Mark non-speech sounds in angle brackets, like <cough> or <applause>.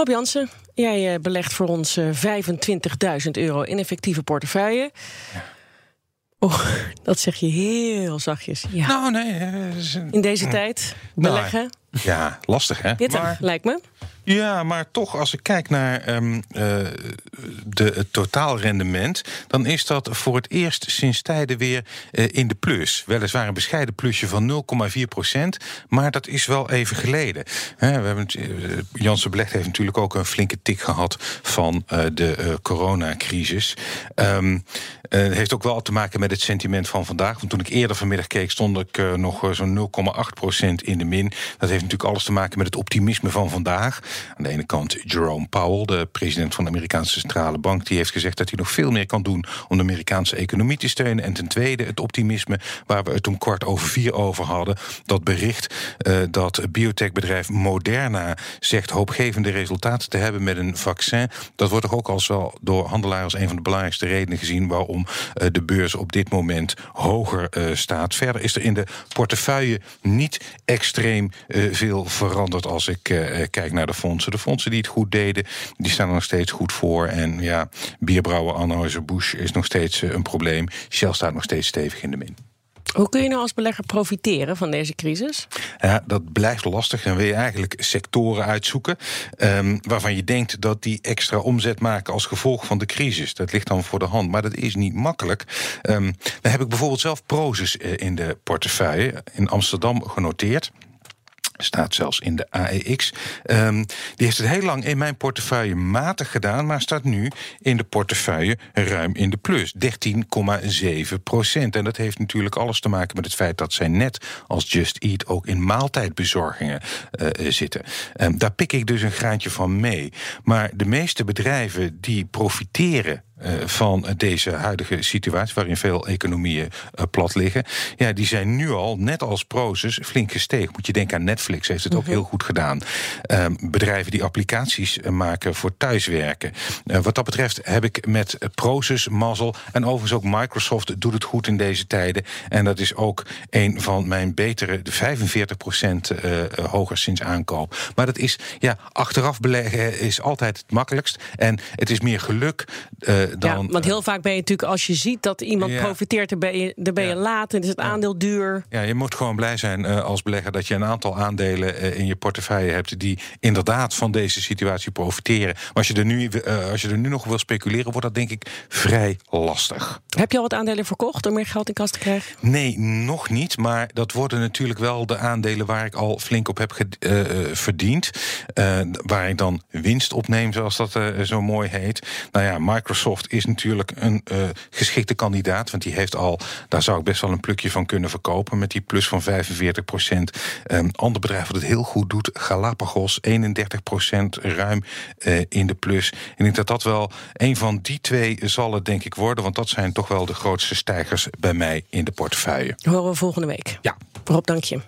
Rob Jansen, jij eh, belegt voor ons eh, 25.000 euro in effectieve portefeuille. Oh, <laughs> dat zeg je heel zachtjes. Ja. Nou, nee. eh, is in deze tijd beleggen, Ja, lastig hè. dit Maar- lijkt me. Ja, maar toch, als ik kijk naar ehm, eh, de, het totaalrendement, dan is dat voor het eerst sinds tijden weer eh, in de plus. Weliswaar een bescheiden plusje van 0,4 procent, maar dat is wel even geleden. Hè, we hebben, eh, Janssen Belegd heeft natuurlijk ook een flinke tik gehad van de coronacrisis. Het heeft ook wel te maken met het sentiment van vandaag. Want toen ik eerder vanmiddag keek, stond ik nog zo'n 0,8 procent in de min. Dat heeft natuurlijk alles te maken met het optimisme van vandaag. Aan de ene kant Jerome Powell, de president van de Amerikaanse Centrale Bank, die heeft gezegd dat hij nog veel meer kan doen om de Amerikaanse economie te steunen. En ten tweede het optimisme waar we het om kwart over vier over hadden. Dat bericht eh, dat biotechbedrijf Moderna zegt hoopgevende resultaten te hebben met een vaccin. Dat wordt toch ook als wel door handelaren als een van de belangrijkste redenen gezien waarom eh, de beurs op dit moment hoger eh, staat. Verder is er in de portefeuille niet extreem eh, veel veranderd als ik eh, kijk naar de fondsen. De fondsen die het goed deden, die staan er nog steeds goed voor. En ja, bierbrouwer Anheuser-Busch is nog steeds eh, een probleem. Shell staat nog steeds stevig in de min. Hoe kun je nou als belegger profiteren van deze crisis? Ja, dat blijft lastig. Dan wil je eigenlijk sectoren uitzoeken ehm, waarvan je denkt dat die extra omzet maken als gevolg van de crisis. Dat ligt dan voor de hand, maar dat is niet makkelijk. Ehm, dan heb ik bijvoorbeeld zelf Prozus eh, in de portefeuille in Amsterdam genoteerd. Staat zelfs in de AEX. Ehm, die heeft het heel lang in mijn portefeuille matig gedaan, maar staat nu in de portefeuille ruim in de plus. 13,7 procent. En dat heeft natuurlijk alles te maken met het feit dat zij net als Just Eat ook in maaltijdbezorgingen eh, zitten. Ehm, daar pik ik dus een graantje van mee. Maar de meeste bedrijven die profiteren eh, van deze huidige situatie, waarin veel economieën eh, plat liggen, ja, die zijn nu al, net als Prozus, flink gestegen. Moet je denken aan Netflix, heeft het ook heel goed gedaan. Ehm, bedrijven die applicaties eh, maken voor thuiswerken. Eh, wat dat betreft heb ik met eh, Prozus mazzel. En overigens ook Microsoft doet het goed in deze tijden. En dat is ook een van mijn betere, de 45 procent eh, hoger sinds aankoop. Maar dat is, ja, achteraf beleggen is altijd het makkelijkst. En het is meer geluk eh, dan... ja, want heel vaak ben je natuurlijk, als je ziet dat iemand Ja. profiteert, dan ben je, dan ben je Ja. laat en is het aandeel duur. Ja, je moet gewoon blij zijn eh, als belegger dat je een aantal aandelen eh, in je portefeuille hebt die inderdaad van deze situatie profiteren. Maar als je er nu, eh, als je er nu nog wil speculeren, wordt dat denk ik vrij lastig. Heb je al wat aandelen verkocht om meer geld in kas te krijgen? Nee, nog niet. Maar dat worden natuurlijk wel de aandelen waar ik al flink op heb eh, eh, verdiend. Eh, waar ik dan winst opneem, zoals dat eh, zo mooi heet. Nou ja, Microsoft is natuurlijk een eh, geschikte kandidaat. Want die heeft al, daar zou ik best wel een plukje van kunnen verkopen. Met die plus van 45 procent. Een ander bedrijf wat het heel goed doet, Galapagos, 31 procent ruim eh, in de plus. Ik denk dat dat wel een van die twee zal het denk ik worden. Want dat zijn toch wel de grootste stijgers bij mij in de portefeuille. Horen we volgende week. Ja. Rob, dank je.